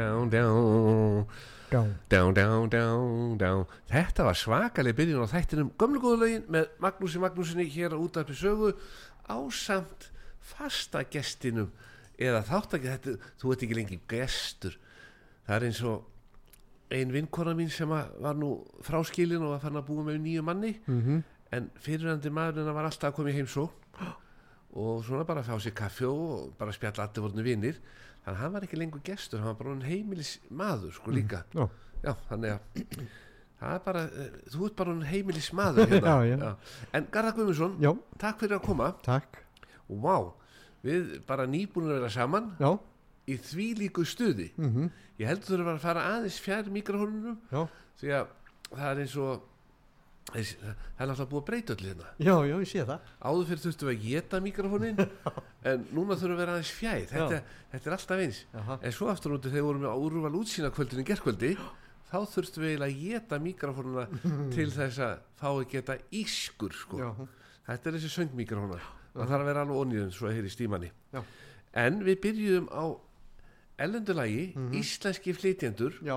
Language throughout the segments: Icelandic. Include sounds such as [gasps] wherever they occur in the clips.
down, down. Já, Down, down, down, down. Þetta var svakaleg byrjun á þættinum Gömlu góðu lögin með Magnúsi Magnúsinni hér á útarpi sögu ásamt fasta gestinum eða þátt ekki þetta, þú ert ekki lengi gestur. Það er eins og ein vinkona mín sem var nú fráskilin og var fann að búa með nýju manni. Mhm, en fyrirhandi maðurinn var alltaf að koma í heimsó [gasps] og svona bara að fá sér kaffi og bara spjalla allir vorinu vinnir þannig að hann var ekki lengur gestur, hann var bara heimilis maður sko líka. já, já, þannig að það er bara, eh, þú ert bara heimilis maður hérna. [laughs] Já, já. en Garðar Guðmundsson, takk fyrir að koma. Takk. Og vá, við bara nýbúin að vera saman Já, í því líku stuði. Mhm, ég heldur þú að fara aðeins fjær mikrofónunum því að það er eins og það er náttúrulega búið að breyta öll hérna. Já, já, ég sé það. Áður fyrir þurftum við að geta mikrofónin [laughs] en núna þurfum við að vera aðeins fjær. Þetta, þetta er alltaf eins. Jaha. en svo aftur út þegar við vorum með úrval útsýna kvöldinu gerkvöldi þá þurftum við að geta mikrofónuna [laughs] til þess að fá að geta ískur sko. Þetta er þessi söngmikrofóna það þarf að vera alveg onnýðun svo að heyri stímanni Já. en við byrjuðum á ellendulagi Mhm. íslenski flytjendur. Já,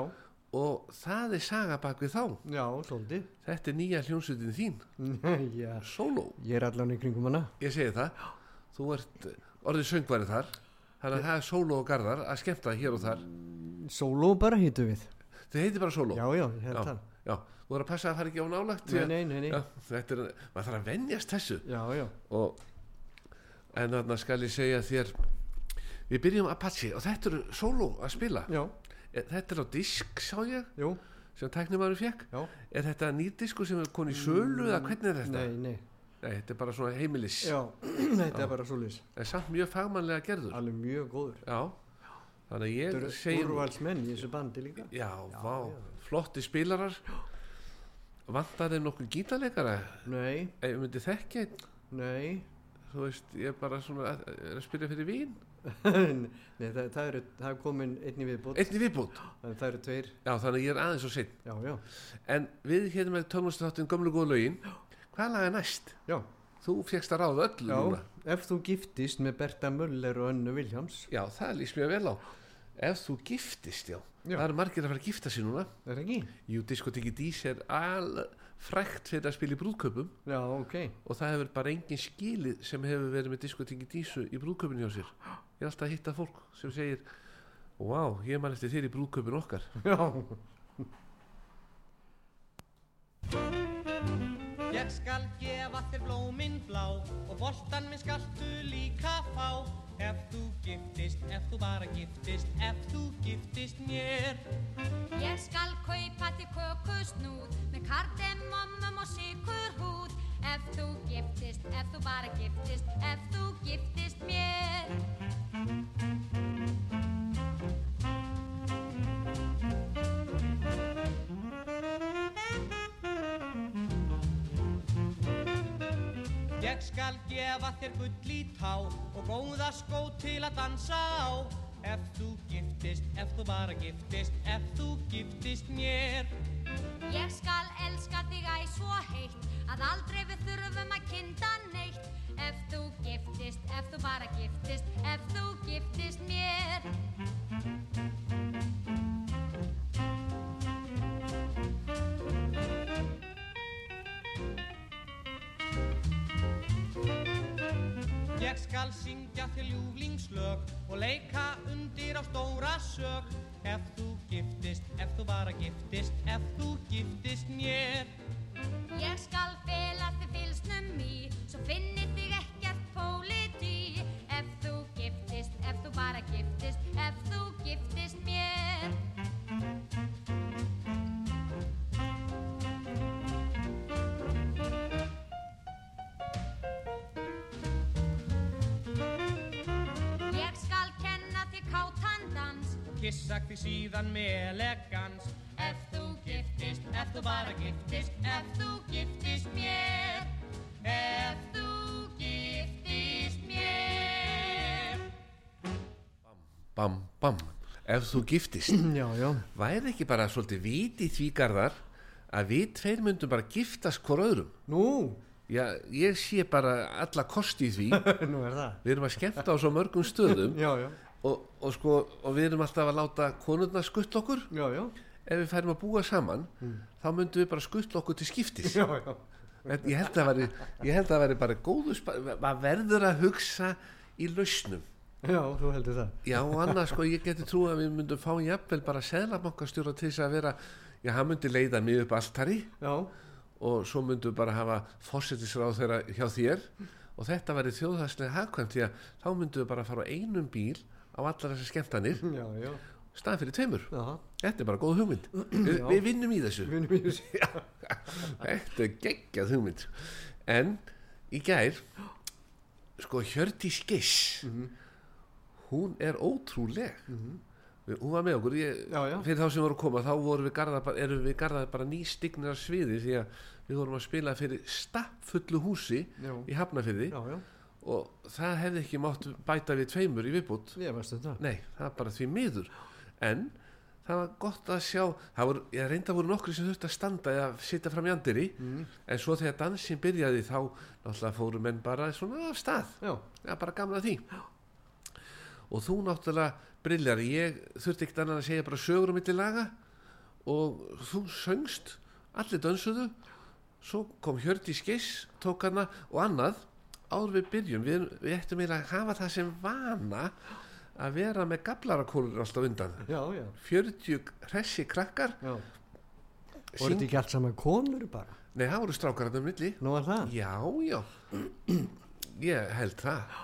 og það er saga bak við þá. Já, svolítið. Þetta er nýja hljónsutin þín. [laughs] Já, solo, ég er allan í kringum hana. Ég segi það. Þú ert eh, orðið söngværi þar. Þannig að það er solo og garðar að skemmta hér og þar. Sóló bara hýtu við. Þau heitir bara solo Já, já, Já. það. já, þú er að passa að fara ekki á nálagt Nei, nei, nei, nei. Já, þetta er, maður þarf að venjast þessu. Já, já, og en þarna skal ég segja þér við byrjum Apache og þetta eru solo að spila. Já, E- þetta er á disk sá ég jú, sem tæknimaður fekk já. Er þetta nýrdisku sem er konið sölu eða hvernig er þetta? Nei, nei, Nei, þetta er bara svona heimilis. Já, [clears throat] þetta er bara svoleiðis. En samt mjög fagmannlega gerður. Alveg mjög góður. Já, þannig að Þetta ég eru segi úrvalsmenn í þessu bandi líka. Já, vá, flotti spilarar. Vantar þeim nokkuð gítarleikara? Nei, ef ég myndi þekkja einn, nei. Þú veist, ég er bara svona að, er að spila fyrir vín Nei, það, það eru, það er komin einn í viðbútt einn í viðbútt, En það eru tveir, já, þannig að ég er aðeins og sinn já, já. En við hérna með tónlistáttin gömlu góð lögin hvað lag er næst? Já, þú fegst að ráða öllu já, núna. ef þú giftist með Berta Möller og Önnu Viljáms já, það líst mér vel á. Ef þú giftist, já, Já. það eru margir að fara að gifta sig núna. Er það ekki? Jú, diskoteki Dís er al frækt fyrir að spila í brúðköpum Já, ok. Og það hefur bara engin skilið sem hefur verið með diskoteki Dísu í brúðköpun hjá sér. Ég er alltaf að hitta fólk sem segir Vá, ég man eftir þér í brúðköpun okkar. Já, Ég skal gefa þér blóminn blá og boltan minn skaltu líka fá. Ef þú giftist, ef þú bara giftist, ef þú giftist mér. Ég skal kaupa til kökusnúð með kardemommum og sykurhúð. Ef þú giftist, ef þú bara giftist, ef þú giftist mér Ég skal gefa þér gull í tá og góða skó til að dansa á. Ef þú giftist, ef þú bara giftist, ef þú giftist mér. Ég skal elska þig æ svo heitt að aldrei við þurfum að kynna neitt. Ef þú giftist, ef þú bara giftist, ef þú giftist mér Ég skal syngja þér ljúflingslög og leika undir á stóra sög Ef þú giftist, ef þú bara giftist, ef þú giftist mér. Ég skal bara giftist Ef þú giftist mér. Ef þú giftist mér. Bam, bam, ef þú giftist. [clears throat] Já, já. Væri ekki bara svolítið vit í því garðar að við tveir myndum bara giftast hvort öðrum? Nú, Já, ég sé bara alla kosti í því. [laughs] Nú er það. Við erum að skemmta á svo mörgum stöðum. [laughs] Já, já, og, og sko og við erum alltaf að láta konurna skutt okkur. Já, já, ef við færum að búa saman þá myndum við bara skutt okkur til skiptis já, já. En ég held að væri, ég held að væri bara góðu maður verður að hugsa í lausnum Já, þú heldur það. já og annað sko ég geti trú að við myndum fá jafnvel bara seðlabankastjóra til þess að vera já hann myndi leiða mig upp altari Já, og svo myndum við bara hafa fórsetisráð þeirra hjá þér og þetta væri þjóðhagslega hagkvæmt því að þá myndum við bara fara á einum bíl á allar þessar skemmtanir já, já. Stað fyrir tveimur. Já, þetta er bara góð hugmynd. [clears throat] Við, við vinnum í þessu. Við erum í þessu. [laughs] þetta er geggjað hugmynd en í gær sko Hjördís Giss hún er ótrúleg. Við- hún var með okkur. Ég, Já, já. fyrir þá sem voru að koma þá vorum við garðar bara, erum við garðar bara nýstignir af sviði því að við vorum að spila fyrir stappfullu húsi Já, í já. og það hefði ekki mátt bæta við tveimur í viðbútt. Nei, það er bara því miður En það var gott að sjá Það voru, ég reynda voru nokkri sem þurfti að standa eða sitja fram í andiri Mm. En svo þegar dansin byrjaði þá náttúrulega fóru menn bara svona af stað. Já, Já, bara gamla því. Og þú náttúrulega briljar Ég þurfti ekkert annað að segja bara sögur um milli laga. Og þú söngst Allir dönsuðu. Svo kom Hjördís Geiss, tók hana og annað. Áður við byrjum Við, við ættum eiginlega að hafa það sem vana Að vera með gablarakólur alltaf undan já, já. 40 hressi krakkar já. Voru þetta ekki allt saman konur bara? Nei, það voru strákar hann um milli Nú var það? Já, já Ég held það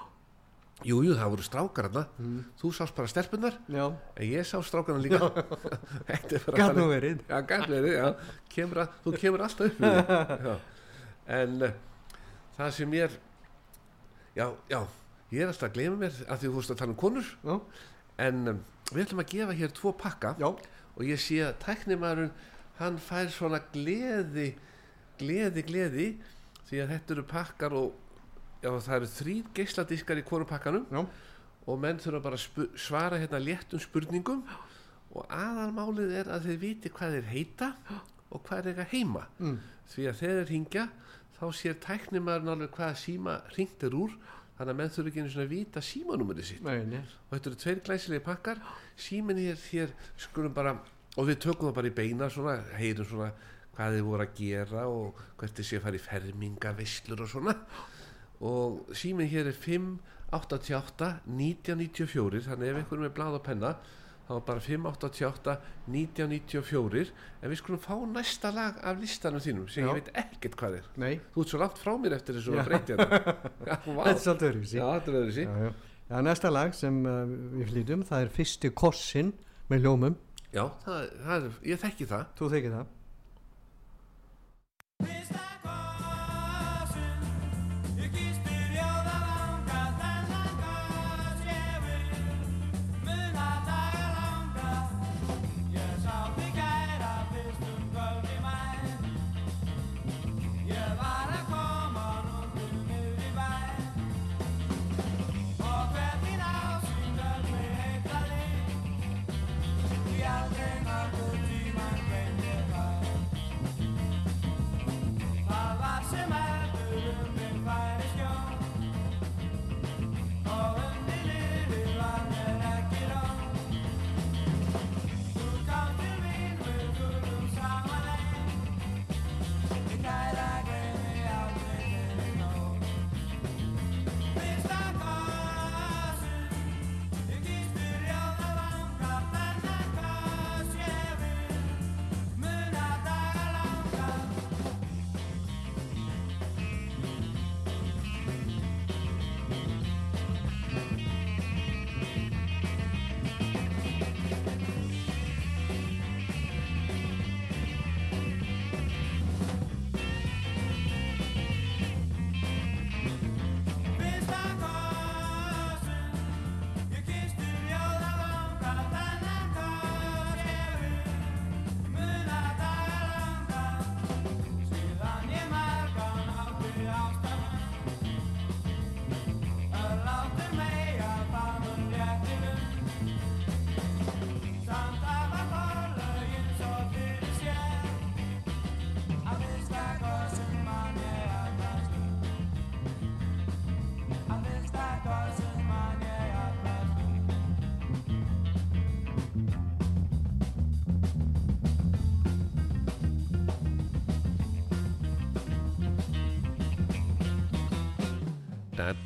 Jú, jú, það voru strákar hann Þú sást bara stelpunar Já, En ég sá strákarna líka [laughs] Þetta er bara gæt nú þannig. verið. Já, gæt verið, já kemur að, Þú kemur alltaf upp. [laughs] En uh, það sem ég er Já, já Ég er alltaf að gleyma mér að því þú fórst að tala um konur. Já, En um, við ætlum að gefa hér tvo pakka. Já, Og ég sé að tæknimarun Hann fær svona gleði Gleði, gleði. Því að þetta eru pakkar og Já, það eru þrýr geisladiskar í hvorum pakkanum. Já. og menn þurfa bara að spu- svara hérna léttum spurningum. Og aðalmálið er að þeir viti hvað þeir heita og hvað þeir eiga heima. Mm. því að þegar þeir hingja þá sér tæknimaðurinn alveg hvaða síma hringt er úr þannig að menn þurfa ekki einu svona að vita símanúmerið sitt. Nei, nei. og þetta eru tveir glæsilegi pakkar. Símin hér, hér skulum bara og við tökum það bara í beina svona heyrum svona hvað þið voru að gera og hvert þið sé að fara í ferminga veislur og svona. Og símin hér er 588 1994 þannig ef einhverjum er blað og penna þá er bara 588 1994 en við skulum fá næsta lag af listanum þínum sem Já. ég veit ekkert hvað er Nei, þú ert svo langt frá mér eftir þessu Já. að breyti [laughs] þetta er svolítið öðru Já, þetta er öðru sí já, já. já, næsta lag sem uh, við flytjum, það er fyrsti kossin með ljómum. Já, það, það er, ég þekki það Þú þykir það?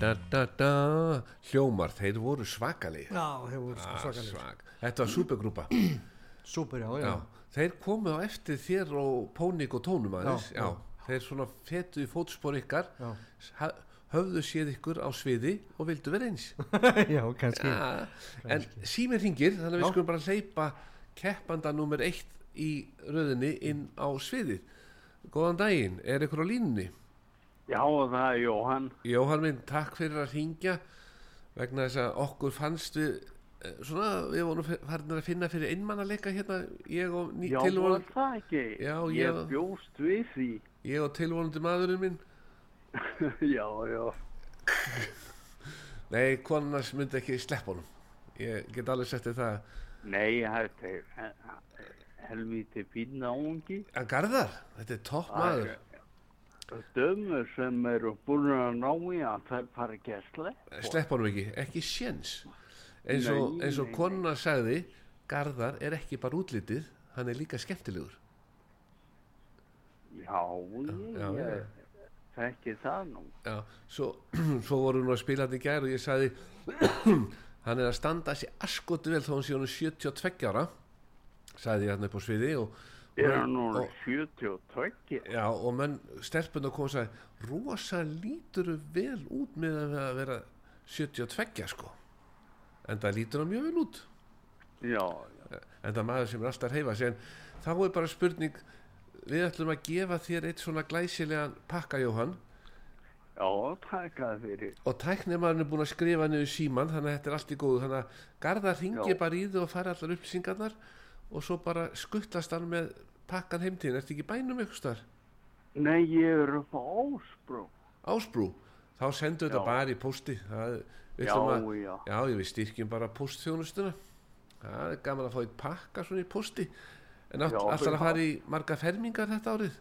Da, da, da, hljómar, þeir voru svakalegir. Já, þeir voru sko Ah, svakalega svak. þetta var supergrúpa. [clears throat] Súper, já, já, já. þeir komu á eftir þér og Pónik og Tónum aðeins. Já, þeir svona fetu í fótspor ykkar höfðu séð ykkur á sviði og vildu vera eins. [laughs] Já, kannski. En símir hringir þannig að við skulum bara hleypa keppanda nummer eitt í röðinni inn á sviðið. Góðan daginn, er ykkur á línunni? Já, það er Jóhann. Jóhann minn, takk fyrir að hringja vegna þess að okkur fannst við eh, svona, við vorum farin að finna fyrir einmannaleika hérna ég og, Já, tilvonandi, það ekki? Já, ég... ég- bjóst við því. ég og tilvonandi maðurinn minn [laughs] já, já. [laughs] nei, konunars myndi ekki sleppa honum ég get alveg sett þér það Nei, þetta er he- helvíti fín áungi. að Garðar, þetta er topp maður Dömur sem eru búin að ná í að þær fara ekki að sleppa. slepp honum ekki, ekki séns eins og, eins og konuna sagði Garðar er ekki bara útlitið hann er líka skemmtilegur Já, já, ég þekki það nú. Já, svo, [clears throat] svo voru nú að spila hann í gær og ég sagði [clears throat] hann er að standa sér askotu vel þó hann sé hann 72 ára sagði ég hann upp á sviði og, Er og- hann nú og, 72? já, og menn stelpun og kom og sagði rosa lítur vel út með að vera 72 sko. En það lítur hann mjög vel út. Já, já. en það maður sem er alltaf að reyfa sig. En þá er bara spurning við ætlum að gefa þér eitt svona glæsilegan pakka Jóhann. Já, það fyrir. og tæknimaðurinn er búin að skrifa niður síman þannig að þetta er allt í góðu. Þannig að Garðar ringi bara í þau og fara allar upplýsingarnar. og svo bara skuttlast hann með pakkan heimtíðin, ertu ekki í bænum eitthvað starf? Nei, ég er upp á Ásbrú. Ásbrú, þá sendu þetta bara í pósti. Það, Já, að, já. já, við styrkjum bara póstþjónustuna. Það er gaman að fá eitt pakka svona í pósti. En fyrir að fara í marga fermingar þetta árið?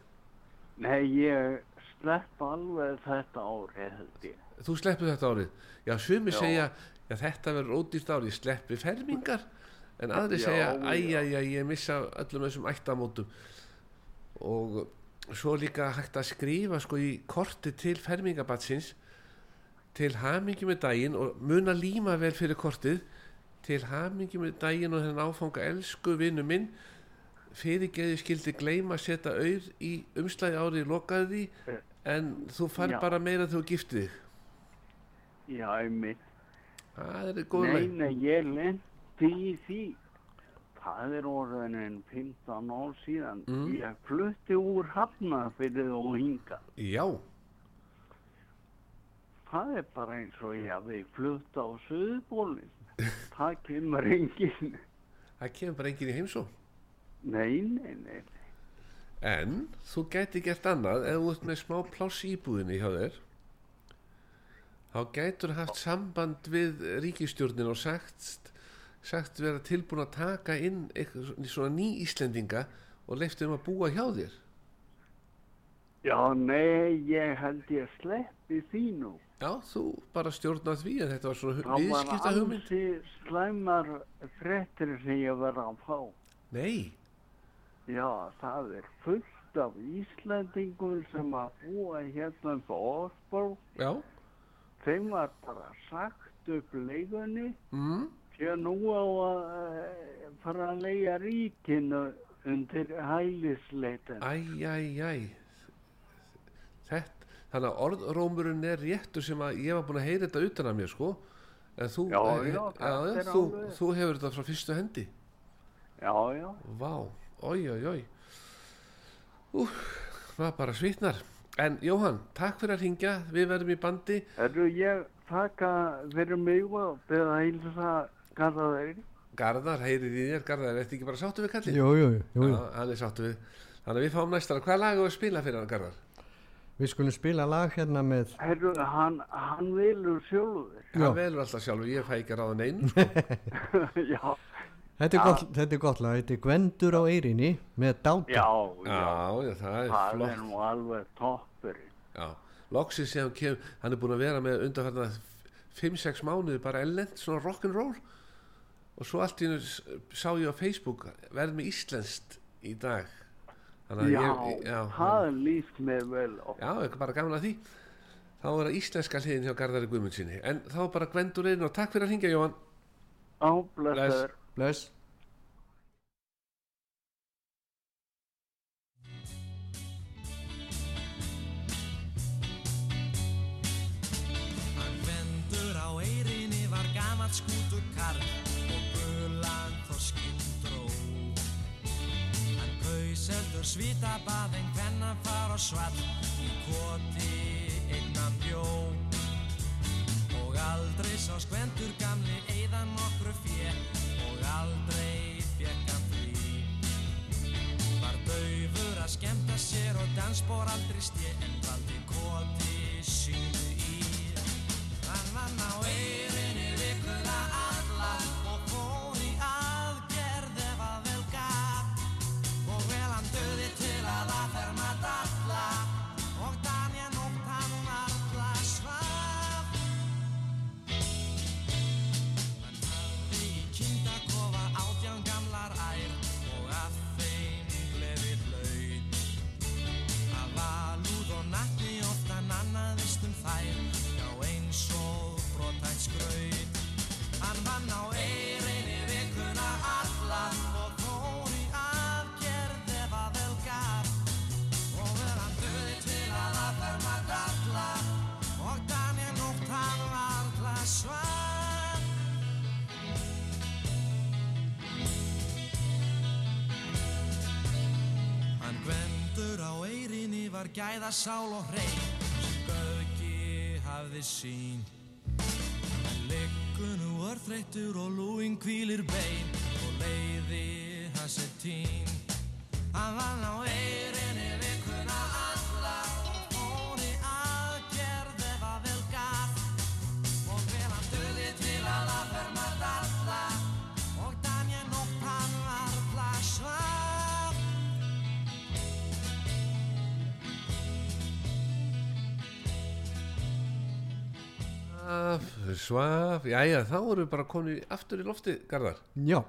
Nei, ég slepp alveg þetta ári, held ég. þú sleppur þetta árið? Já, sumi segja, já þetta verður ódýrt árið sleppi fermingar en aðri Já, segja, já. æj, æj, æj, ég missa öllum þessum ættamótum og svo líka hægt að skrifa sko í korti til fermingabatsins til hamingi með daginn og muna líma vel fyrir kortið til hamingi með daginn og þennan áfanga elsku vinnu minn fyrirgeði skildi gleyma að setja auð í umslæði árið lokaði því en þú fær Já. bara meira þegar þú giftið Já, einmitt. er Nei, nei, ég lendi í því. Það er orðin en 15 ár síðan. Mm. Ég flutti úr Hafnarfyrði og hinga. já, Það er bara eins og ég hafi flutt á Suðbólinn. Það kemur enginn. það kemur bara enginn í heimsó Nei, nei, nei. en þú gæti gert annað ef þú ert með smá pláss íbúðinni hjá þér þá gætur haft samband við ríkistjórnin og sagt sagt vera tilbúin að taka inn svona- ný Íslendinga og leiftum að búa hjá þér Já, nei, ég held ég sleppi því nú. já, þú bara stjórnað því en þetta var svona Það var viðskipta hugmynd ansi slæmar frettir sem ég verið að fá. nei, Já, það er fullt af Íslandingum sem að búa hérna upp á Osborg. já Þeim var bara sagt upp leigunni mm, að nú á að eh, fara að leia ríkinu undir hælisleitin. æj, æj, æj þetta þannig að orðrómurinn er réttur sem að ég var búin að heyra þetta utan að mér sko. En þú, Já, eh, já, þetta er þú, alveg- þú hefur þetta frá fyrstu hendi. Já, já. vá, oi, oi, oi úf, það bara svitnar. En Jóhann, takk fyrir að ringja við verðum í bandi. Erðu ég þakka fyrir mig og beða að hilsa Garðaðri? Garðar, heyrið í þér, Garðar, ertu ekki bara sáttu við kallið? jú, jú, jú, jú. Já, hann er sáttu við þannig að við fáum næstara, hvað lag er að spila fyrir hann Garðar? við skulum spila lag hérna með Herru, hann, hann vilur sjálfur. Já. hann velur alltaf sjálfur, ég fæ ekki að ráða neinu sko. [laughs] já, þetta er, gott, þetta er gott lag, þetta er Gvendur á Eyrinni með dáta já, já, já. það er Það er flott nú alveg toppurinn. Já, loksins sem kem hann er búin að vera með undanfarna 5-6 mánuði bara ellend svona rock'n'roll og svo allt í hennu sá ég á Facebook verð með íslenskt í dag. Þannig að ég, já, það líst mér vel á. já, ekki bara gaman að því. Þá er það íslenska hliðin hjá Garðari Guðmundsinni en þá bara gvendur einn og takk fyrir að hringja Jóhann. Á, blessaður. bless eldur svítabað en hvenna far og svall í koti einnan bjó. Og aldrei sá skvendur gamli eiðan nokkru fjö og aldrei fekk hann frí. Var daufur að skemmta sér og dansbór aldrei stje en valdi koti sínu í. Hann vann á eirinni var gæða sál og hrein. Sem Gauki hafði sín Hann liggur nú örþreyttur og lúin kvílir bein. Og leiði hans er tín. Hann vann á eirinni Svaf, svaf, jæja, þá erum við bara konið aftur í lofti, Garðar. já,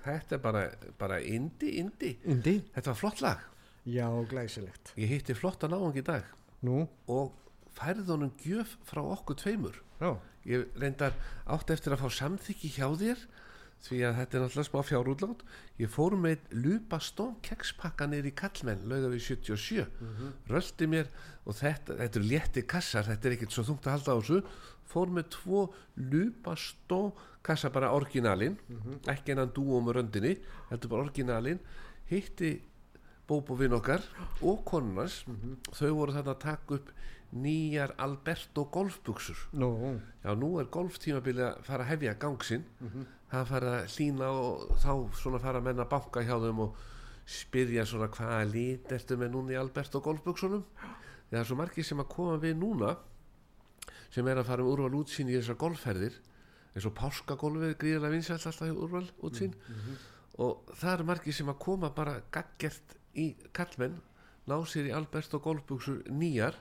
Þetta er bara, bara indi, indi. indi Þetta var flott lag. já, glæsilegt Ég hitti flotta náang í dag nú, og færði honum gjöf frá okkur tveimur. já, Ég reyndar átt eftir að fá samþykki hjá þér því að þetta er náttúrulega smá fjárútlát. Ég fór með lupa stón kekspakka niður í kallmenn, lauga við 77. Röldi mér og þetta, þetta eru létti kassar, þetta er ekkert svo þungt að halda á þessu. Fór með tvo lupa stón kassa bara orginalinn, ekki enn dúo með röndinni, heldur bara orginalinn, hitti Bóbo vinn okkar og konunars, þau voru þarna að taka upp nýjar Alberto golfbuksur nú, Já, nú er golftímabili að fara að hefja gang sinn. Það fara að hlína og þá svona fara að banka hjá þeim og spyrja svona hvaða lit ertu með núna í Alberto golfbuksunum það er svo margir sem að koma við núna sem er að fara um úrval útsýn í þessar golfferðir eins og páskagolfið gríðarlega vinsælt alltaf í úrval útsýn. Og það eru margir sem að koma bara gaggert í kallmenn ná sér í Alberto golfbuksur nýjar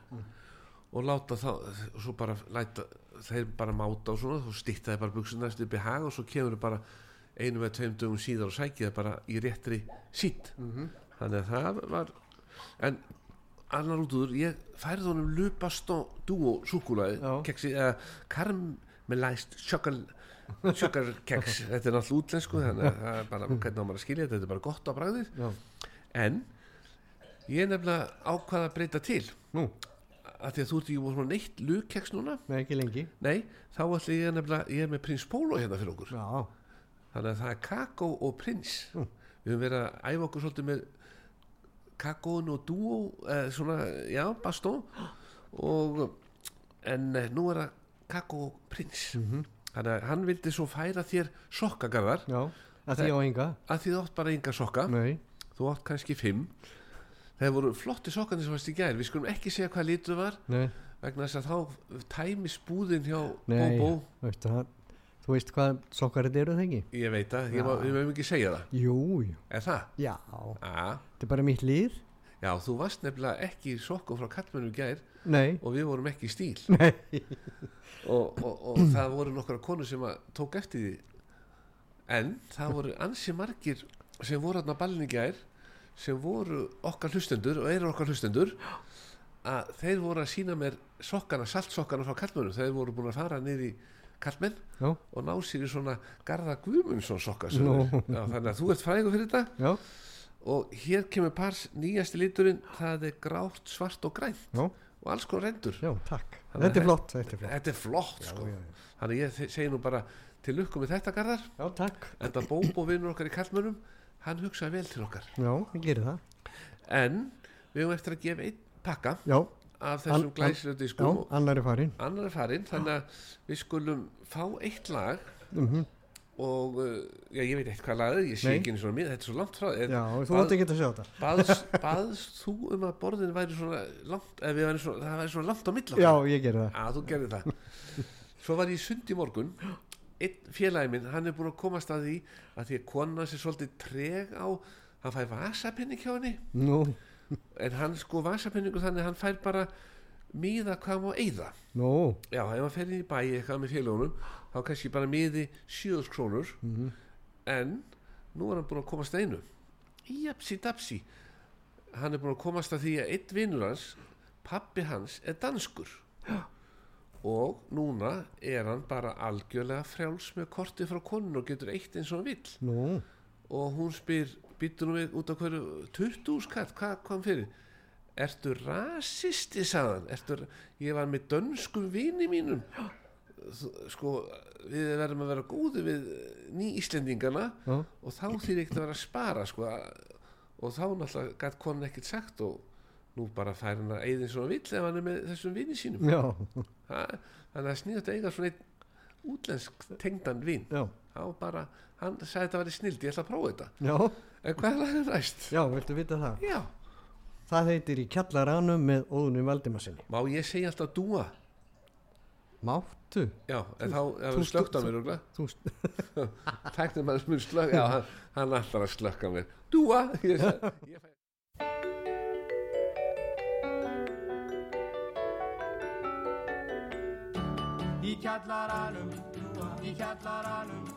og láta þá og svo bara læta þeir bara máta og svona þá stýtta þeir bara buksuna næstu upp í hag og svo kemur þeir bara einu með tveim dögum síðar og sækja þeir bara í réttri sýtt. Þannig að það var en annar út úr ég færði honum lupastó dúo súkulaði keksi eða karmelæst sjokkal sjokkar keks þetta er náttúrulega útlensku þannig að það er bara hvernig á maður að skilja þetta þetta er bara gott á já, en ég nefnilega ákvað að breyta til. Nú, að því að þú ert ekki búin svona neitt lukeks núna. Nei, ekki lengi. Nei, þá ætla ég nefnilega ég er með prins Pólo hérna fyrir okkur. Já, þannig að það er kakó og prins. Mm. við höfum verið að æfa okkur svolítið með kakóin og dúó eða svona, já, bastó og en eh, nú er það kakó prins. Mhm. þannig að hann vildi svo færa þér sokkagarðar. Já að því á enga, að því þú átt bara enga sokka. Nei, þú átt kannski fimm. Það voru flotti sokkandi sem varst í gær. Við skulum ekki segja hvað litur var nei, vegna þess að þá tæmis búðin hjá nei Bóbó. veistu það þú veist hvað sokkar þetta eru það ekki? Ég veit að, ég mögum ekki segja það. Jú, jú, er það? já, þetta er bara mitt líð já, þú varst nefnilega ekki í sokkum frá kallmennum gær nei, og við vorum ekki í stíl. [laughs] Nei, og, og, og það voru nokkra konur sem tók eftir því. En það voru ansi margir sem voru ballinu í gær sem voru okkar hlustendur og eru okkar hlustendur að þeir voru að sína mér sokkana, saltsokkana frá kallmönnum þeir voru búin að fara niður í kallmenn Já. og ná sér í svona Garða Guðmundsson sokka þannig að þú ert frægur fyrir þetta. Já, og hér kemur pars nýjasti liturinn það er grátt, svart og grænt já, og alls konar að Þetta er flott, þetta er flott. þetta flott sko. þannig ég segi nú bara til lukku með þetta Garðar. Já, takk. En það Bóbo vinnur okkar í kallmönnum hann hugsaði vel til okkar. En við höfum eftir að gefa einn pakka af þessum an- glæsilega já, diskum. og annar er farin annar er farinn þannig að við skulum fá eitt lag. Mm og uh, já, ég veit eitt hvað lagið ég sé Nei. ekki eins og mér, þetta er svo langt frá Já, þú bað- átt ekki að sjá þetta. baðst, [laughs] baðst þú um að borðin væri svona langt væri svona, það væri svona langt á milli Já, ég gerir það. Að gerði það. Svo var ég sund í morgun. Einn félagi minn, hann er búin að komast að því að því að kona sér svolítið treg á hann fær vasapinning hjá henni. Nú, en hann sko vasapinningu þannig hann fær bara miða hvað hann má eyða. Nú. Já, ef hann fer inn í bæi eitthvað með félagunum þá kannski bara miði 7 krónur. Mhm. en nú er hann búin að komast að einu. Japsi dapsi. Hann er búin að komast að því að einn vinnur hans pappi hans er danskur. Já. og núna er hann bara algjörlega frjáls með korti frá konun og getur eitt eins og hann vill. Nú, og hún spyr býttu nú við út af hverju 20 skatt, hvað kom fyrir? Ertu rasisti sagðan ertu, ég var með dönskum vini mínum. Sko við verðum að vera góði við ný Íslendingana já, og þá þýr ekkert að vera að spara sko, og þá náttúrulega gætt konin ekkert sagt og nú bara fær hann að og hann vill ef hann er með þessum vini sínum. Þannig að sniðast að eiga svona einn útlensk tengdan já, þá bara, hann sagði þetta væri snild ég ætla að prófa þetta já, en hvað er það næst? já, viltu vita það? Já, Það heitir í kjallaranum með óðunum Valdimarsinni. má ég segja alltaf dúa? Máttu? Já, en þá stu- slögt á mér Tæknir [laughs] maður sem er slögt Já, hann, hann ætlar að slökka mér Dúa [laughs] ég, sa- ég, kjallaranum, í kjallaranum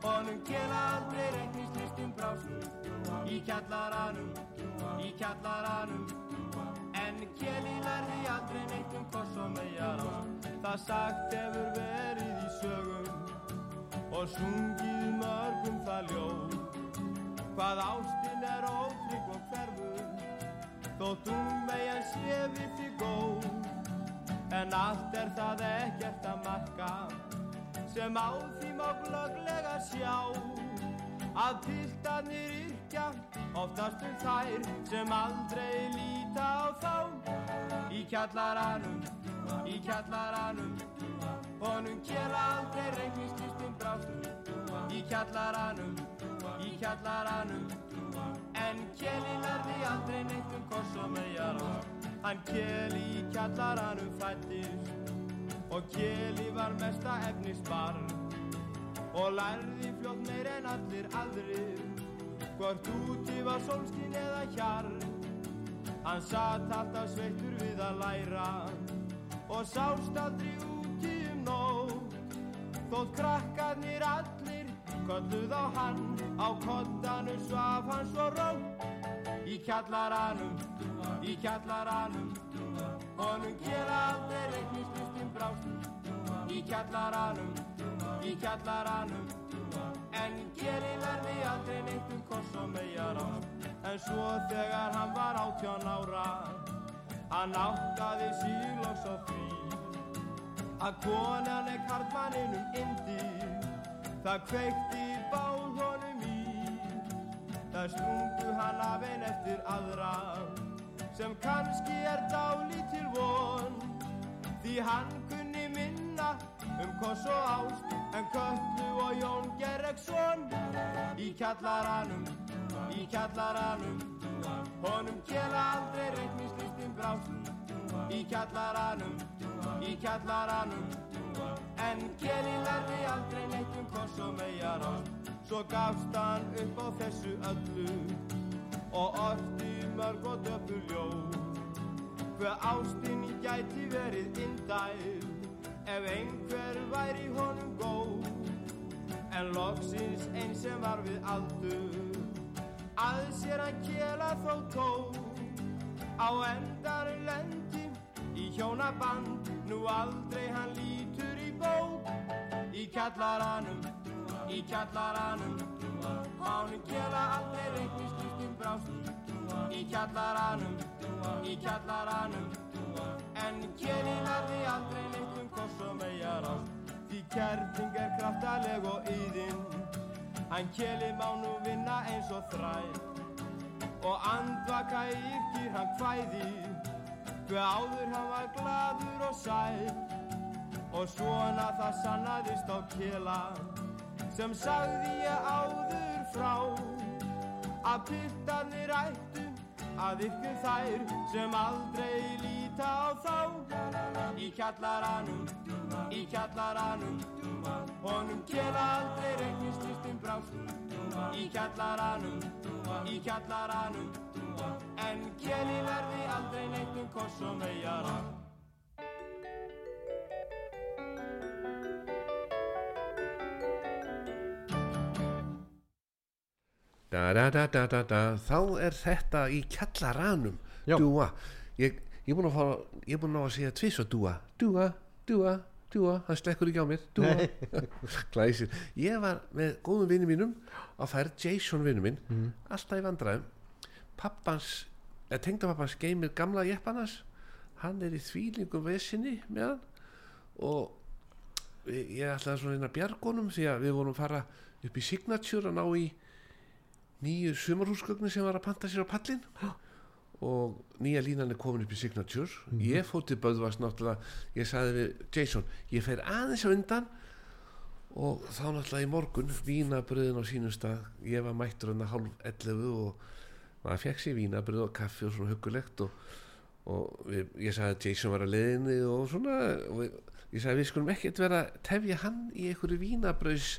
Honum gera aldrei reiknist listum brásum Í kjallaranum, í kjallaranum En kjeli lærði aldrei neitt um koss og megar á Það sagt hefur verið í sögum Og sungið mörgum það ljóð Hvað ástin er ótrygg og hverfur Þótt hún megin sé við því góð En allt er það ekkert að marka sem á því má glögglega sjá að piltarnir yrkja oftast um þær sem aldrei líta á þá. Í kjallaranum, í kjallaranum honum gera aldrei reiknislistum brástum í kjallaranum, í kjallaranum en Kjeli lærði aldrei neitt um koss og megar á hann Kjeli í kjallaranum fættist og Kjeli var mesta efnisbarn. Og lærði fljótt meir en allir aðrir. Hvort úti var sólskin eða hjarn. Hann satt alltaf sveittur við að læra. Og sást aldrei úti um nótt. Þótt krakkarnir allir kolluð á hann. Á kottanu svaf hann svo rótt í kjallaranum, í kjallaranum honum gera aldrei reiknislistum brástum í kjallaranum, í kjallaranum en geri verði aldrei neitt um koss og megar á en svo þegar hann var átján ára hann áttaði sílóks á því að konan er karlmanninum indi það kveikti báð honum í það sprungu hann af einn eftir aðra sem kannski er dálítil von. Því hann kunni minna um koss og ást en Köllu og Jón Gerreksson í kjallaranum í kjallaranum honum gera aldrei reiknislistum brást. Í kjallaranum í kjallaranum en Kjeli lærði aldrei neitt um koss og megar ást svo gafst hann upp á þessu öllu og orti mörg og döpur ljóð. Hver ástinni gæti verið indæl ef einhver væri honum góð. En loksins einn sem var við aldur að sér hann kjela þó tó á endanum lendi í hjónaband Nú aldrei hann lítur í bók. Í kjallaranum, í kjallaranum Hánum kjela aldrei reiknist lístum brást Í kjallaranum, í kjallaranum. En kjeli verði aldrei neitt um koss og megar ást Því kerting er kraftaleg og yðin Hann kjeli má nú vinna eins og þræð Og andvaka yrkir hann kvæði. Hver áður hann var gladur og sæl. Og svona það sannaðist á kjela Sem sagði ég áður frá Að pittarnir ættu að ykkur þær Sem aldrei líta á þá. Í kjallaranum, í kjallaranum Honum kjela aldrei reiknist listin brást. Í kjallaranum, í kjallaranum En kjeli verði aldrei neitt um koss og megar da, da, da, da, da, da. þá er þetta í kjallaranum. Dúa. Ég, ég er búin að fá ég er búin að að segja tvis og dúa. Dúa, dúa, dúa, það slekkur ekki á mér. Dúa, [laughs] glæsir. Ég var með góðum vinnum mínum á færð Jason vinnum minn alltaf í vandræðum. Pappans, eða tengdapappans geymir gamla jeppanas hann er í þvílingum vesinni með hann. Og ég ætlaði svona inn að bjargónum því að við vorum að fara upp í Signature að ná í nýju sumarhúsgögnin sem var að panta sér á pallin og nýja línan er komin upp í Signature ég fór til Böðvars náttúrulega ég sagði við Jason ég fer aðeins á undan. Og þá náttúrulega í morgun vínabröðin á sínum stað. Ég var mættur hann að hálf 11 og maður fekk sér vínabröð og kaffi og svona huggulegt og, og við, ég sagði að Jason var að leiðinni og svona og við, ég sagði við skulum ekkert vera tefja hann í einhverju vínabröðs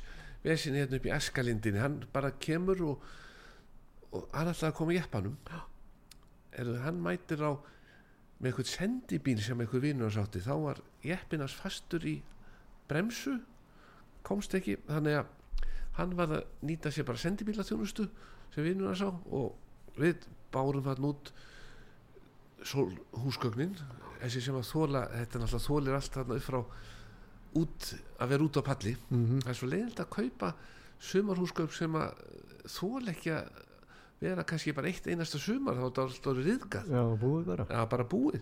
vesinni hérna upp í Askalindinni. Hann bara kemur og, og hann ætlaði að koma í jeppanum. Er hann mætir á með eitthvað sendibíl sem eitthvað vinnur hans átti þá var jeppinans fastur í bremsu komst ekki þannig að hann var að nýta sér bara sendibílaþjónustu sem vinnur hans á og við bárum hann út húsgögnin þessi sem að þóla þetta er náttúrulega þólir allt þarna upp frá út að vera út á palli. Það er svo leiðilt að kaupa sumarhúsgögn sem að þól ekki að vera kannski bara eitt einasta sumar þá er þetta alltaf riðgað. Já, búið bara. Já, bara búið.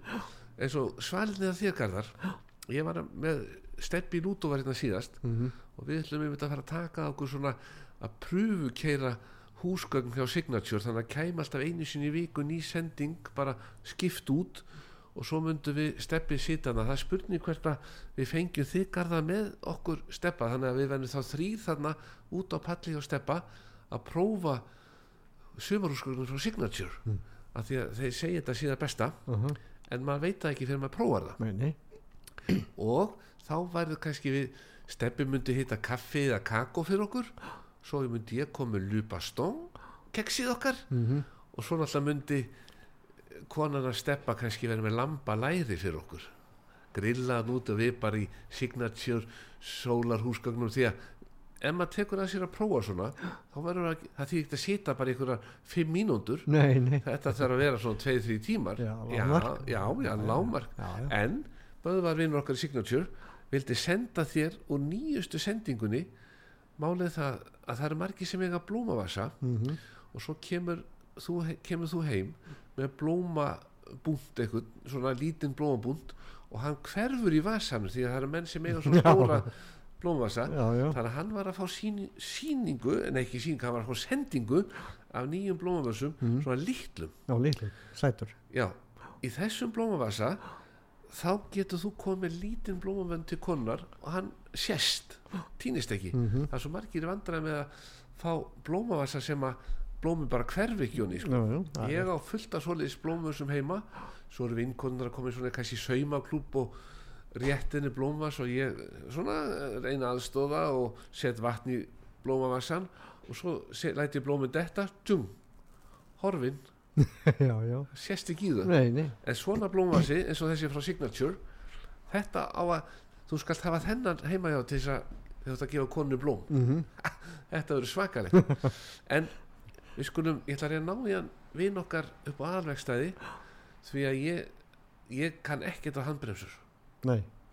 Eins og svalnið að þér garðar. Ég var með steppi út og var hérna síðast og við ætlum einmitt að fara að taka okkur svona að pröfu keira húsgögn hjá Signature þannig að kæma alltaf einu sinni í viku ný sending bara skipt út og svo myndum við steppið sitana það er spurning hvert að við fengjum þig garða með okkur steppa þannig að við verðum þá þrýr þarna út á palli og steppa að prófa sumarhúsgögnum frá Signature. Mm. að því að þeir segja þetta síðan besta uh en maður veit það ekki fyrir maður prófar það. Nei, nei. [clears throat] Og þá værið kannski við steppi myndi hitta kaffi eða kakó fyrir okkur svo myndi ég koma með lupastón keksið okkar Mhm. og svo náttúrulega myndi konan að steppa kannski verið með lamba læri fyrir okkur. Grillaðan út og við bara í signature sólarhúsgögnum því að ef maður tekur að sér að prófa svona þá verður það, það því ekki að sita bara einhverja fimm mínúndur þetta þarf að vera svona 2-3 tímar. Já, lágmark. já, já, lámark Já, já. en Böðvar vinnur okkar í Signature vildi senda þér úr nýjustu sendingunni. Málið það að það eru margir sem eiga blómavasa Mhm. og svo kemur þú, kemur þú heim með blómabúnt eitthvað, svona lítinn blómabúnt og hann hverfur í vasanum því að það eru menn sem eiga svona stóra blómavasa Já, já þannig að hann var að fá sín, síningu en ekki síningu, hann var að fá sendingu af nýjum blómavössum Mhm. svona lítlum Já, litli, sætur já, í þessum blómavasa þá getur þú komið lítinn blómavönd til konar og hann sést, týnist ekki Mhm. það er svo margir vandræði með að fá blómavasa sem að blómi bara honni sko. Já, já, það ég á fullt af svoleiðis blómum sem heima svo eru vinkonur að koma í svona kannski saumaklúb og réttinni blómvas og ég svona reyna aðstóða og set vatn í blómavassan og svo set, læti ég blómið detta tjum, horfin. [laughs] Já, já. Sést ekki í þau. Nei, nei. En svona blómvasi eins og þessi frá Signature þetta á að þú skalt hafa þennan heima hjá til þess að þú ert að gefa konu blóm. Mhm. [laughs] þetta verður svakalegt. [laughs] En við skulum, ég ætla að reyna að ná í hann vinn okkar upp á aðalvegstæði því að ég ég kann ekkert á handbremsur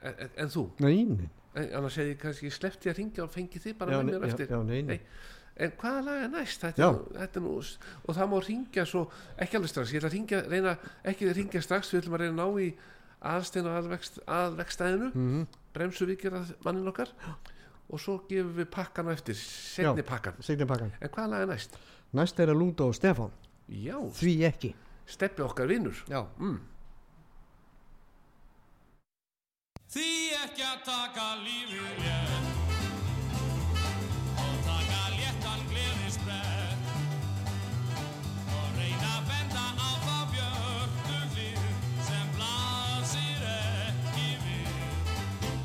en, en, en þú, nei, nei. en, annars hefði ég kannski sleppt ég að ringja og fengi þið bara Já, með mér já, eftir. já, nei, nei. Nei. en hvaða lag er næst? Þetta er, nú, þetta nú, og það má ringja svo ekki alveg strax, ég ætla að ringja reyna, ekki að ringja strax, við ætlum að reyna að ná í aðstein og aðvegst, aðvegstæðinu Mm bremsu vikir mannin okkar. Og svo gefum við pakkan á eftir setni pakkan, pakkan en hvaða lag er næst? Næst er að Lúta og Stefán. Já, Því ekki. Steppi okkar vinnur Já. Mm. Því ekki að taka lífið létt. Og taka léttan gleðisbrett og reyna að benda á þá björtu hlið sem blasir ekki við.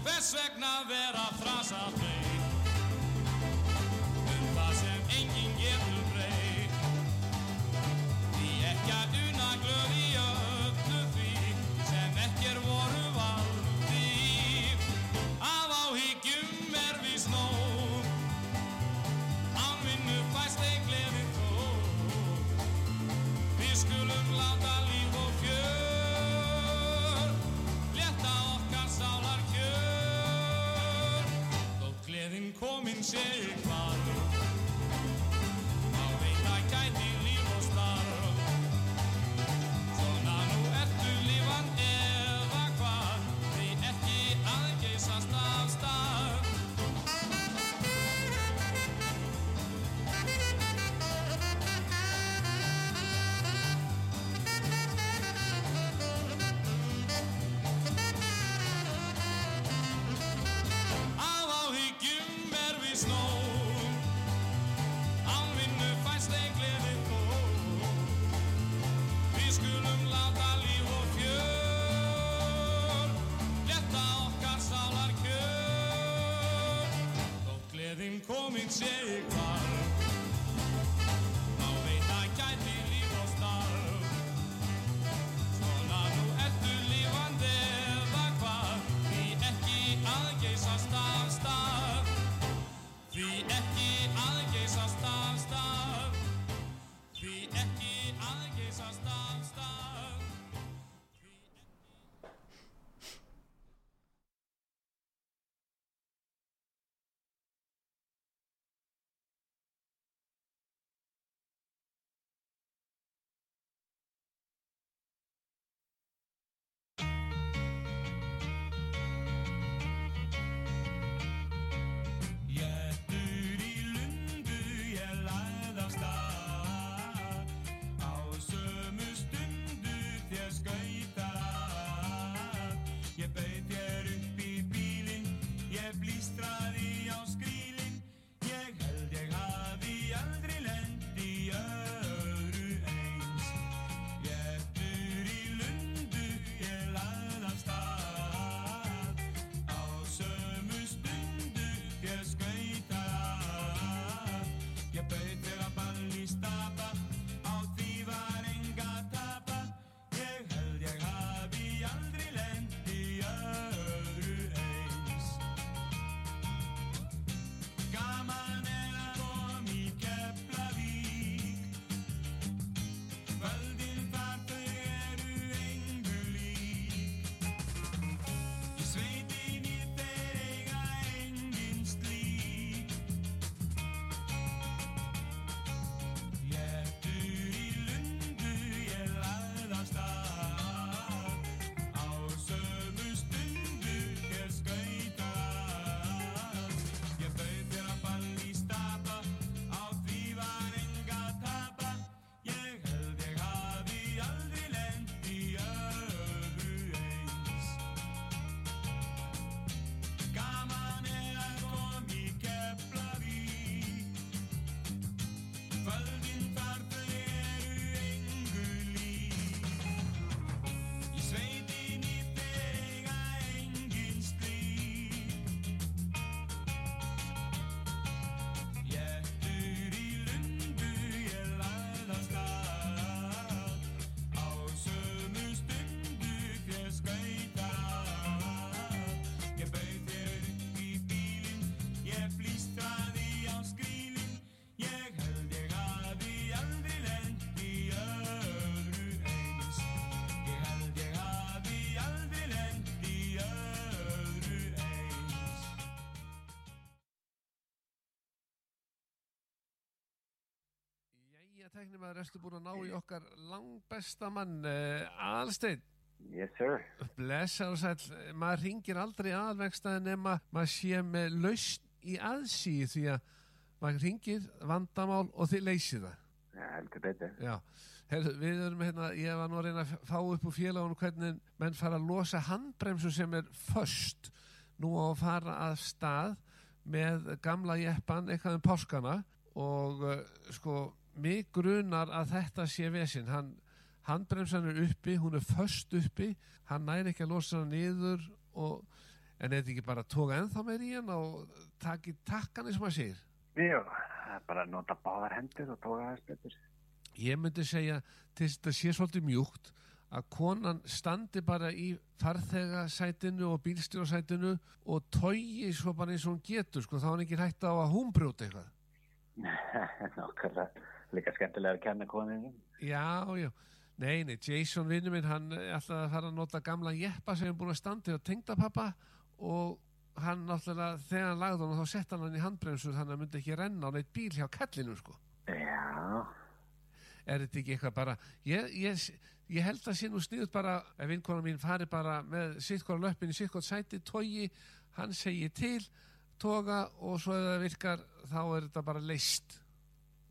Hvers vegna vera frasa þreytt gleðin komin sé Jæja, teknimaður, erstu búin að ná í okkar langbesta mann, uh, Alsteinn, Yes, sir. blessa og sæll, maður ringir aldrei aðalvegstaði nema maður sé með lausn í aðsíð því að maður ringir vandamál og þið leysið það. Já, heldur betur. Já, Heru, við erum hérna, ég var nú að reyna að fá upp úr félagunum hvernig menn fara að losa handbremsu sem er föst nú á að fara að stað með gamla jeppan eitthvað um páskana og uh, sko, mig grunar að þetta sé vesinn, hann handbremsan er uppi, hún er föst uppi hann næri ekki að losa hann niður og, en er þetta ekki bara toga ennþá meir í hann og taki takkan eins og maður segir? Jú, bara nota báðar hendur og tóka þess betur. ég myndi segja til þetta sé svolítið mjúkt að konan standi bara í farþegasætinu og bílstjóðsætinu og tógi svo bara eins og hún getur sko, þá er hann ekki hægt á að hún brjóta eitthvað. [laughs] Nákvæmlega, líka skemmtilega að kenna koninu. já, já, nei, nei, Jason vinnu minn, hann alltaf að fara að nota gamla jeppa sem er búin að standi og tengda pappa og hann náttúrulega, þegar hann lagði hann þá sett hann hann í handbremsu þannig að hann myndi ekki renna á neitt bíl hjá kallinu sko. Já, er þetta ekki eitthvað bara ég, ég, ég held að sé nú sniðut bara ef vinkona mín fari bara með sittkora löppin í sittkort sæti, tógi hann segi til, toga og svo ef það virkar þá er þetta bara leist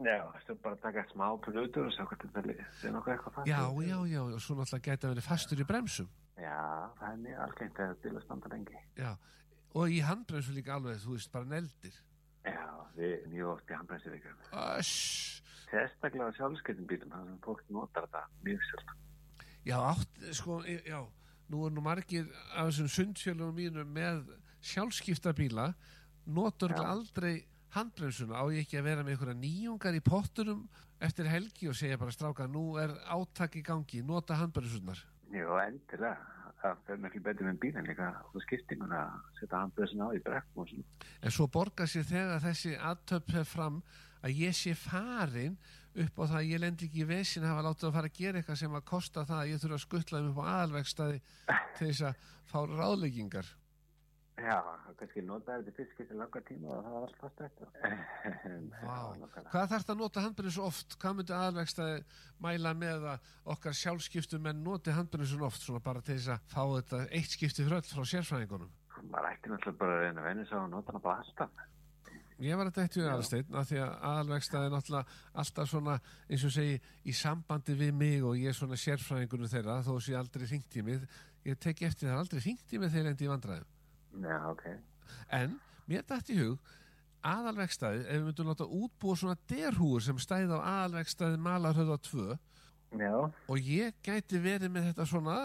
já, þú bara að taka smá plutur og sjá hvað þetta er, sé nokkuð eitthvað fast. já, já, já, og svo náttúrulega gæti að vera fastur í bremsum Já, það er mjög algengt að bíla standa lengi. já, og í handbremsu líka alveg þú veist, bara neldir Já, við erum mjög oft í handbremsir Öss. Sérstaklega sjálfskeitin bílum, þannig að fólk notar þetta mjög sjálf. já, átt, sko, já nú er nú margir af þessum sundfjölunum mínum með sjálfskipta bíla notur aldrei handbremsuna á ég ekki að vera með einhverja nýjungar í pottunum eftir helgi og segja bara stráka nú er átak í gangi, nota handbremsunar Jú, endilega. Það fer miklu betur með bílinn líka og skiptinguna að setja handbremsina á í brekkum en svo borgar sér þegar þessi aðtöp fer fram að ég sé farin upp á það að ég lendi ekki í vesin hafa látið að fara að gera eitthvað sem að kosta það að ég þurfa að skuttla um upp á aðalvegstaði til þess að fá ráðleggingar Já, kannski notaði þetta fyrst getur langa tíma og það var allt fast eftir. [laughs] Vá, hvað þarf það að nota handbremsu oft? Hvað myndi aðalvegstaði mæla með að okkar sjálfskiptum menn noti handbremsun oft svona bara til þess að fá þetta eitt skipti fröll frá sérfræðingunum? Maður ætti náttúrulega bara að reyna að venja svo og nota hana bara alltaf. Ég var að dættu við aðalsteinn að því að aðalvegstaði er náttúrulega alltaf svona eins og segi í sambandi við mig og ég er svona sérfræðingunum þeirra þó sé aldrei hringt í mig ég teki eftir það aldrei hringt í mig þegar endi í vandræðum Já, ok. en mér dætti í hug aðalvegstaði, ef við myndum láta útbúa svona derhúur sem stæði á aðalvegstaði Malarhöða 2 Já, og ég gæti verið með þetta svona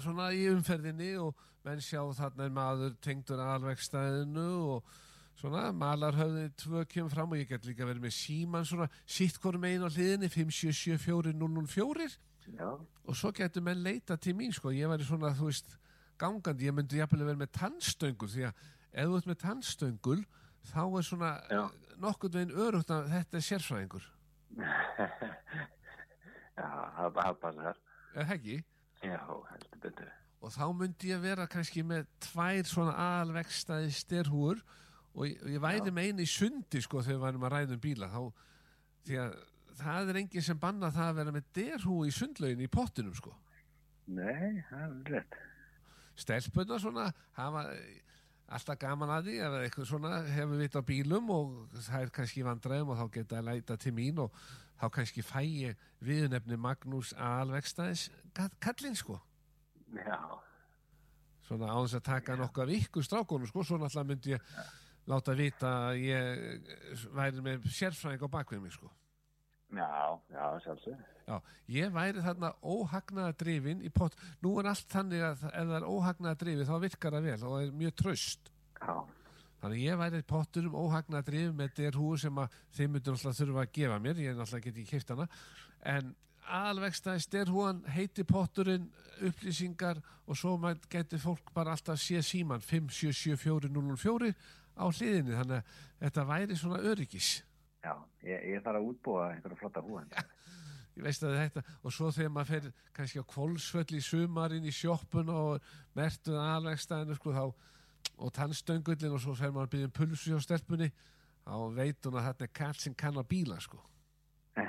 svona í umferðinni og menn sjá þarna er maður tengdur aðalvegstaðinu og svona malarhöfði tvö kemur fram og ég get líka verið með síman svona sitt hvorum einu á hliðinni 5774004 já, og svo getur menn leita til mín sko, ég væri svona þú veist gangandi, ég myndi jafnvel vera með tannstöngul því að ef þú ert með tannstöngul þá er svona Já. nokkurn veginn örugt að þetta er sérfræðingur [laughs] já, það það passar. er það ekki? Já, heldur betur. og þá myndi ég vera kannski með tvær svona aðalvegstaði styrhúur og ég, ég væri með einu í sundi sko þegar við værum að ræða um bíla þá, því að það er enginn sem banna það að vera með derhú í sundlaugin í pottinum sko Nei, það er rétt. Stelpunna svona hafa alltaf gaman að því ef eitthvað svona hefur vit á bílum og það er kannski vandræðum og þá geta að læta til mín og þá kannski fæ ég viðnefni Magnús Alvegstæðis kallinn sko. Já, svona á þess að taka nokkuð af ykkur strákunum sko, svo náttúrulega myndi ég láta vita að ég væri með sérfræðing á bakvið mig sko já, já, sjálfsög. Já, ég væri þarna óhagnaða drifin í pott, nú er allt þannig að ef það er óhagnaða drifin þá virkar það vel og það er mjög tröst Já, þannig ég væri í potturum óhagnaða drifin með derhúu sem að þeim myndir náttúrulega þurfa að gefa mér, ég náttúrulega get ekki keift hana. En aðalvegstaði derhúan heiti potturinn upplýsingar og svo geti fólk bara alltaf sé síman 5774004 á hliðinni. Þannig að þetta væri svona öryggis já, ég, ég þarf að útbúa einhverja flotta húan. ég veist að þetta og svo þegar maður fer kannski á kvolsvöll í sumarinn í sjoppun og mertuð aðalvegstæðinu sko þá og tannstöngullin og svo fer maður að byrja um pulsu hjá stelpunni þá veit hún að þetta er kall sem kann að bíla sko [laughs]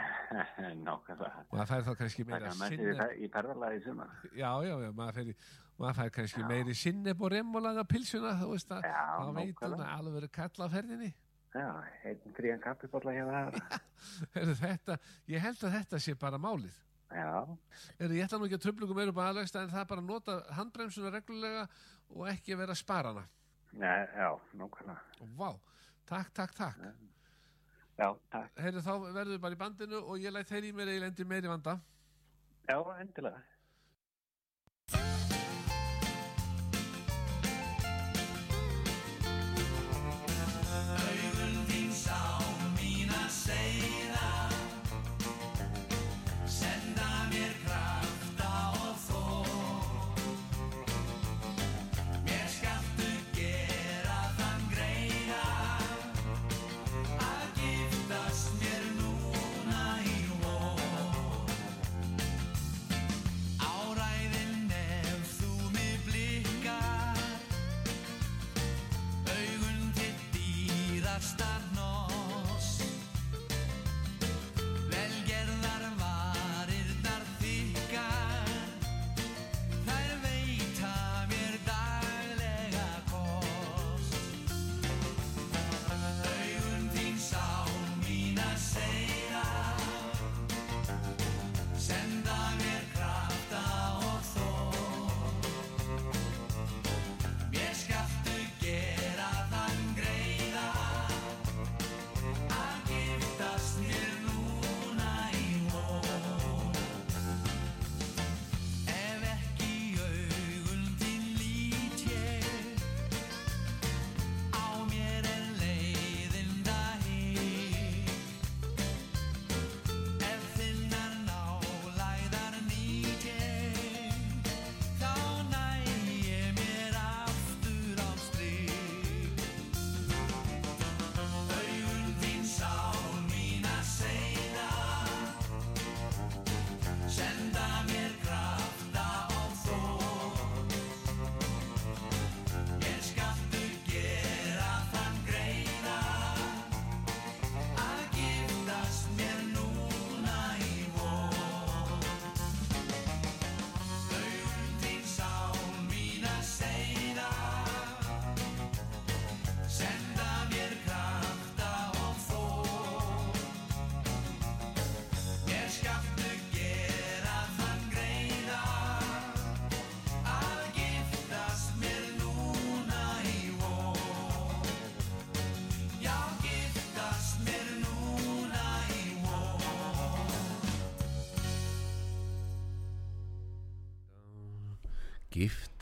Nákvæmlega. maður fær þá kannski Það meira sinne í ferðalagi í sumar. já, já, já, maður fær, maður fær kannski meiri sinne og remulaga pilsuna þú veist að þá veit hún að alveg verið kalla á ferðinni Já, einn frían hjá það. Heyrðu, þetta, ég held að þetta sé bara málið Já, Heyrðu, ég ætla nú ekki að tröflugum meira upp á aðlegsta en það er bara að nota handbremsuna reglulega og ekki vera að spara hana Nei, já, nákvæmlega. vá, takk, takk, takk Já, takk. Heyrðu, þá verður við bara í bandinu og ég læt þeir í mér eða ég lendi meiri vanda Já, endilega.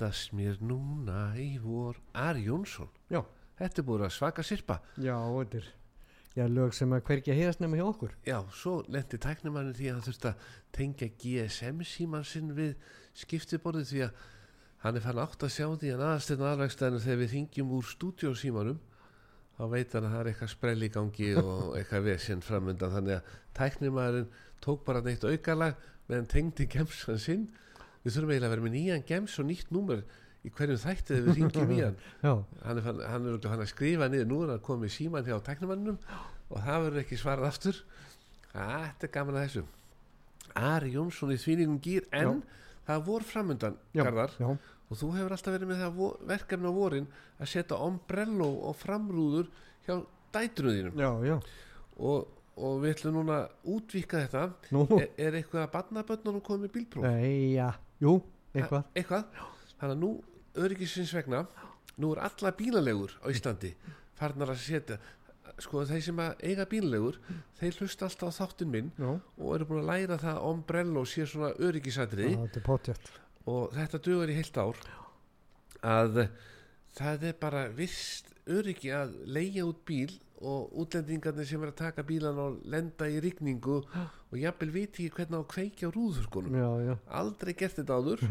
Giftast mér núna í vor. Ari Jónsson. Já, þetta er búin að svaka sirpa. Já, þetta er já, lög sem að hvergi að heyrast nema hjá okkur. Já, svo lendi tæknimannin því að hann þurfti að tengja GSM síman sinn við skiptiborðið því að hann er fann átt að sjá því að aðastegn aðlægstæðinu þegar við þingjum úr stúdíósímanum þá veit hann að það er eitthvað sprell í gangi og [laughs] eitthvað vesinn framöndan þannig að tæknimaðurinn tók bara neitt aukalag meðan tengdi gemsan sinn við þurfum eiginlega að vera með nýjan gems og nýtt númer í hverjum þætti þegar við þingjum í hann. [laughs] Já, hann er, hann er fann að skrifa niður. Nú er hann komið síman hjá tæknumannum og það verður ekki svarað aftur. Ah, þetta er gaman að þessu. Ari Jónsson í þvíningum gýr en það vor framöndan já, Garðar. já, og þú hefur alltaf verið með það verkefni á vorin að setja ombrello og framrúður hjá já, já. Og, og við ætlum núna að útvíka þetta. Er, er eitthvað að barnabönnunum komið bílpróf? Nei, já, jú, eitthvað. eitthvað? Þannig að nú öryggisins vegna nú er alla bílalegur á Íslandi farnar að setja sko þeir sem eiga bílalegur þeir hlusta alltaf á þáttinn minn Já, og eru búin að læra það að ombrello sé svona já, öryggisatriði þetta er potjart og þetta dugur í heilt ár að það er bara vist öryggi að leigja út bíl og útlendingarnir sem er að taka bílan og lenda í rigningu [gasps] og jafnvel viti ekki hvernig á að kveikja á rúðurkonum Já, já, aldrei gert þetta áður. [laughs]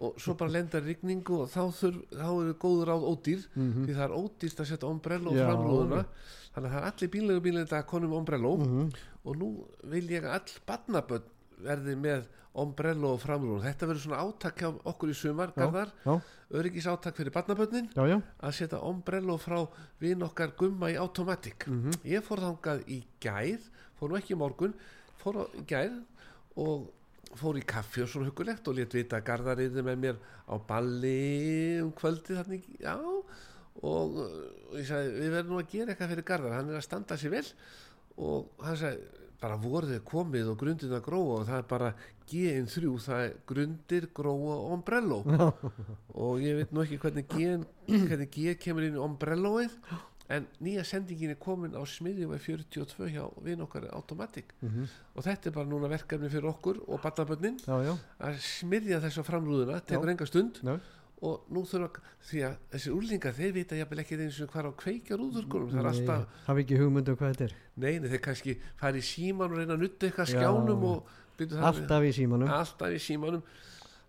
Og svo bara lenda í rigningu og þá, þurf, þá eru góður ráð ódýr Mhm. því það er ódýrst að setja ombrello og framrúðuna. þannig að það er allir bílegu bílinu þetta konum ombrello Mhm. og nú vil ég all barnabönd verði með ombrello og framrúðuna þetta verður svona átak hjá okkur í sumar öryggis átak fyrir já, að setja ombrello frá vin okkar gumma í automatic. Mhm. ég fór þangað í gæð fór nú ekki í morgun fór í gær og fór í kaffi og svona hugulegt og létt vita að Garðariði með mér á balli um kvöldi þannig, já. Og uh, ég sagði, við verðum nú að gera eitthvað fyrir Garðar, hann er að standa sér vel. Og hann sagði, bara voruð þið komið og grundin að gróa og það er bara GN3, það er grundir, gróa og ombrello [laughs] og ég veit nú ekki hvernig G, hvernig G kemur inn í ombrelloið en nýja sendingin er komin á smiðjum 42 hjá vin okkar Automatic. Og þetta er bara núna verkefni fyrir okkur og barnabönnin að smiðja þessu á framrúðuna tekur enga stund. Já. Og nú þurfa því að þessi úrlingar þeir vita jafnvel ekki eins og hvar á kveikja rúðurkunum það er alltaf, hafi ekki hugmynd um hvað þetta er. Neini þeir kannski fara í síman og reyna að nutta eitthvað skjánum Já. og byrju, alltaf í símanum. Alltaf í símanum.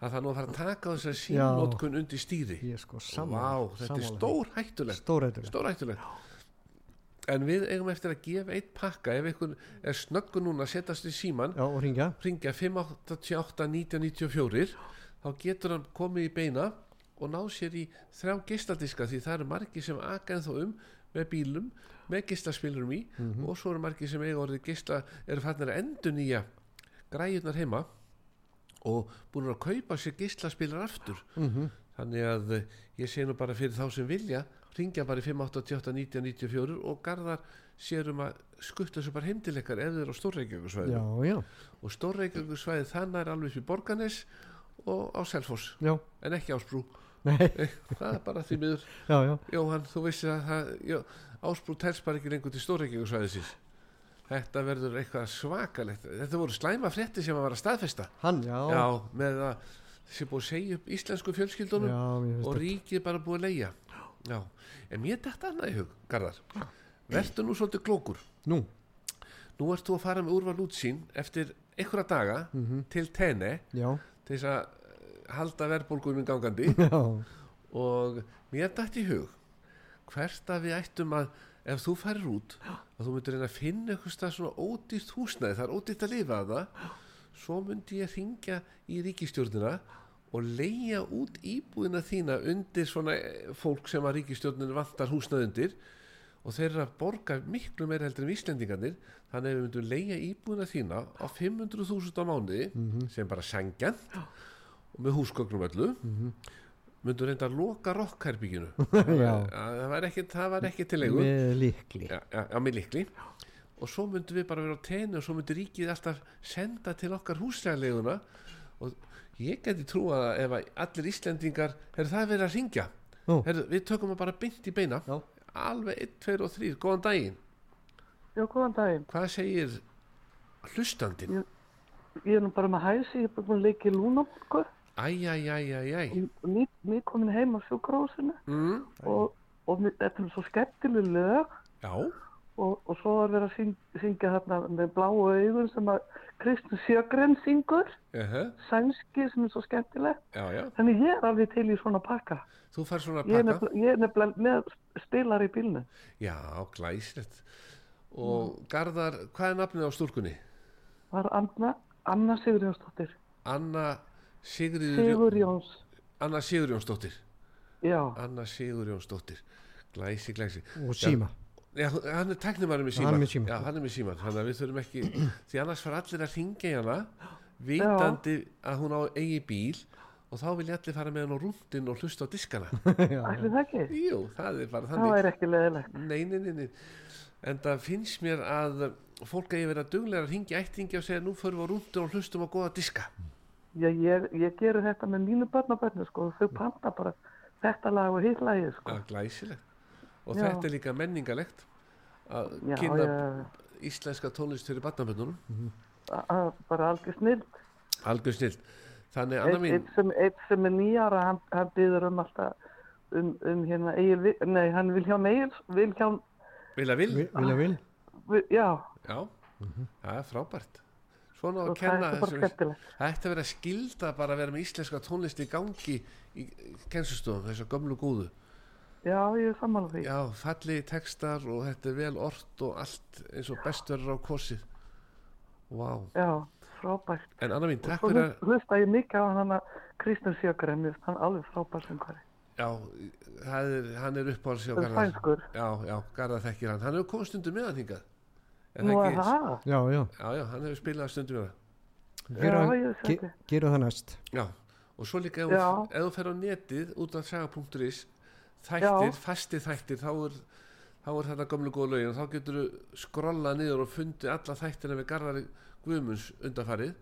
Að það nú að fara að taka á þessar Já. símnotkun undir stýri. Ég sko Vá, sammála þetta er stór hættulegt stórættur stórættulegt en við eigum eftir að gefa eitt pakka. Ef einhvern er snöggur núna að setjast í síman já, og ringja ringja 588 1994 þá getur hann komið í beina og ná sér í þrjá geisladiska því það eru margir sem aka ennþá um með bílum, með geislaspilurum í og svo eru margir sem eiga orðið geisla eru fannir að endur nýja græjurnar heima og búin að kaupa sér geislaspilar aftur. Mm þannig að eh, ég sé nú bara fyrir þá sem vilja ringja bara í 588 1994 og Garðar sér um að skutta þessu bara heim til ykkar ef þeir eru á Stórreikjögusvæði og Stórreikjögusvæði þannig er alveg fyrir Borganes og á Selfoss. Já, en ekki Ásbrú nei, það er bara því miður. Já, já. Jóhann, þú vissi að það, já, Ásbrú telst bara ekki lengur til Stórreikjögusvæði síns þetta verður eitthvað svakalegt. Þetta voru slæma frétti sem að vera að staðfesta. Hann, já, já, með að sem búið að segja upp íslensku fjölskyldunum og ríkið bara búið að leia já, en mér þetta annað í hug Garðar, verður nú svolítið klókur nú, nú ert þú að fara með úrval útsýn eftir einhverja daga Mhm. til tenni til þess að eh, halda verðbólgunum gangandi. [laughs] Já. Og mér dætt í hug hvert að við ættum að ef þú farir út að þú myndir reyna að finna eitthvað svona ódýrt húsnæði. Það er ódýrt að lifa að það svo myndi ég ringja í ríkistjórnina og leia út íbúðina þína undir svona eh, fólk sem að ríkistjórninu vantar húsnæði undir. Og þeir eru að borga miklu meira heldur en Íslendingarnir. Þannig að við myndum leia íbúðina þína á 500.000 á mánuði sem bara sangjant og með húsgögnum öllu. Myndum reynda að loka rockherbygginu [laughs] það var ekki, það var ekki til leigu. Með líkli. Já, já, já, með líkli. Og svo myndum við bara vera á tenni og svo myndi ríkið alltaf senda til okkar húslegaleguna og ég geti trúa að ef að allir Íslendingar er það verið að ringja Nú. Herðu, við tökum það bara beint í beina. Já. alveg 1, 2 og 3, góðan daginn. Já, góðan daginn. hvað segir hlustandinn? Ég er nú bara með hæsi, ég er bara búin að leika í Lúnaborgu, Æj, æj, æj, æj, æj ný, ný komin heim á sjúkrósinu mm, og, og mér- þetta er svo skemmtileg lög Já, og, og svo er verið að syng, syngja þarna með bláu augun sem að Kristinn Sjögren syngur, uh sænski sem er svo skemmtileg. já, já Þannig ég er alveg til í svona pakka. Þú fær svona er pakka ég er nefnilega með spilar í bílnu. Já, glæsilegt Og Garðar, hvað er nafnið á stúlkunni? Var Anna, Anna Sigurjónsdóttir. Anna Sigriður Sigurjóns, Anna Sigurjónsdóttir já. Anna Sigurjónsdóttir Glæsi, glæsi. Og síma. Já, hann er teknimaður með síman Hann er með símann. Já, hann er með síman Þannig að við þurfum ekki Því annars fara allir að ringja í hana Vitandi að hún á eigi bíl Og þá vilja allir fara með hann á rúndin og hlusta á diskana. [laughs] Já, Ætli það ekki? Jú, það er bara Það þannig. er ekki leðilegt. Nei, nei, nei, nei. En það finnst mér að fólk eigi verið að duglega að ringja ættingi og segja nú förum við á rúndin og hlustum á góða diska Já, ég, ég gerir þetta með mínu börnabörnu, sko, og þau panta bara þetta lag og hitt lagið, sko. Það er glæsilegt. Og Já. þetta er líka menningalegt að Já, kynna já, íslenska tónlist fyrir barnaböndunum a- a- bara algjör snill. Algjör snill Þannig, Anna Eitt, mín, eitt, sem, eitt sem er nýjara, hann, hann byður um alltaf um, um hérna Egil, nei, hann Vilhjálm Egil, Vilhjálm, vilja vil? Vi- vilja vil. Vi- já, Já, það er frábært Svona að kenna er þessu- ætti að vera skilda bara að vera með íslenska tónlist í gangi í kennslustofum, þess að gömlu góðu Já, ég er sammála því. Já, falli textar og þetta er vel ort og allt eins og best verður á kosið Vá, Já, frábært. en Anna mín, takk fyrir að hlusta ég mikið á hann að Kristinn Sjögren, hann alveg frábært söngvari. Já, það er, hann er uppáhalds hjá Það er sænskur. Já, já, Garðar þekkir hann Hann hefur komið stundum með hann hingað Já, já. Já, já, hann hefur spilað stundum við það. Næst. Já, og svo líka ef þú- ef þú fer á netið út af saga.is þættir, fasti þættir þá er, þá er þetta gömlu góða lögin og þá getur þú skrollað niður og fundið alla þættina við Garðari Guðmunds undanfarið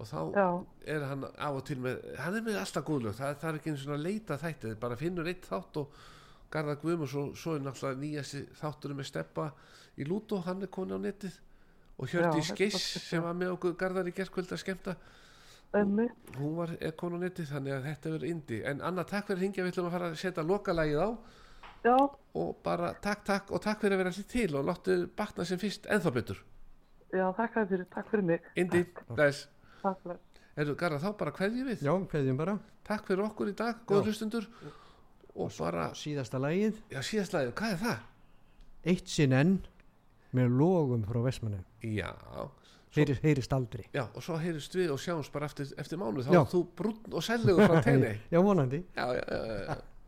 og þá Já. er hann af og til með hann er með alltaf góð lög, það, það er ekki einu svona að leita þættið, bara finnur eitt þátt og Garðar Guðmunds og svo er náttúrulega nýjasti þátturinn með steppa í Lútó, hann er komin á netið. Og Hjördi Skeiss sem var með okkur Garðar í gerkvöld að skemmta. Einmitt. hún var er komin á netið þannig að þetta verður indi en Anna takk fyrir að hringja við ætlum að fara að setja lokalægið á. Já, og bara takk takk og takk fyrir að vera allir til og láttu batna sem fyrst ennþá betur. Já, takk fyrir, takk fyrir mig. indi, fyrir. Erðu Garðar þá bara hverju við. Já, hverjum bara. takk fyrir okkur í dag, Já. hlustundur og bara, Síðasta lagið, já síðast lagið, hvað er það? eitt sinn enn með logum frá Vestmanni. Já, Heyri, heyrist aldrei. já og svo heyrist við og sjáumst bara eftir, eftir mánu þá Já. er þú brún og sellegur frá [laughs] tenni Já, vonandi. já, já, já, já. [laughs]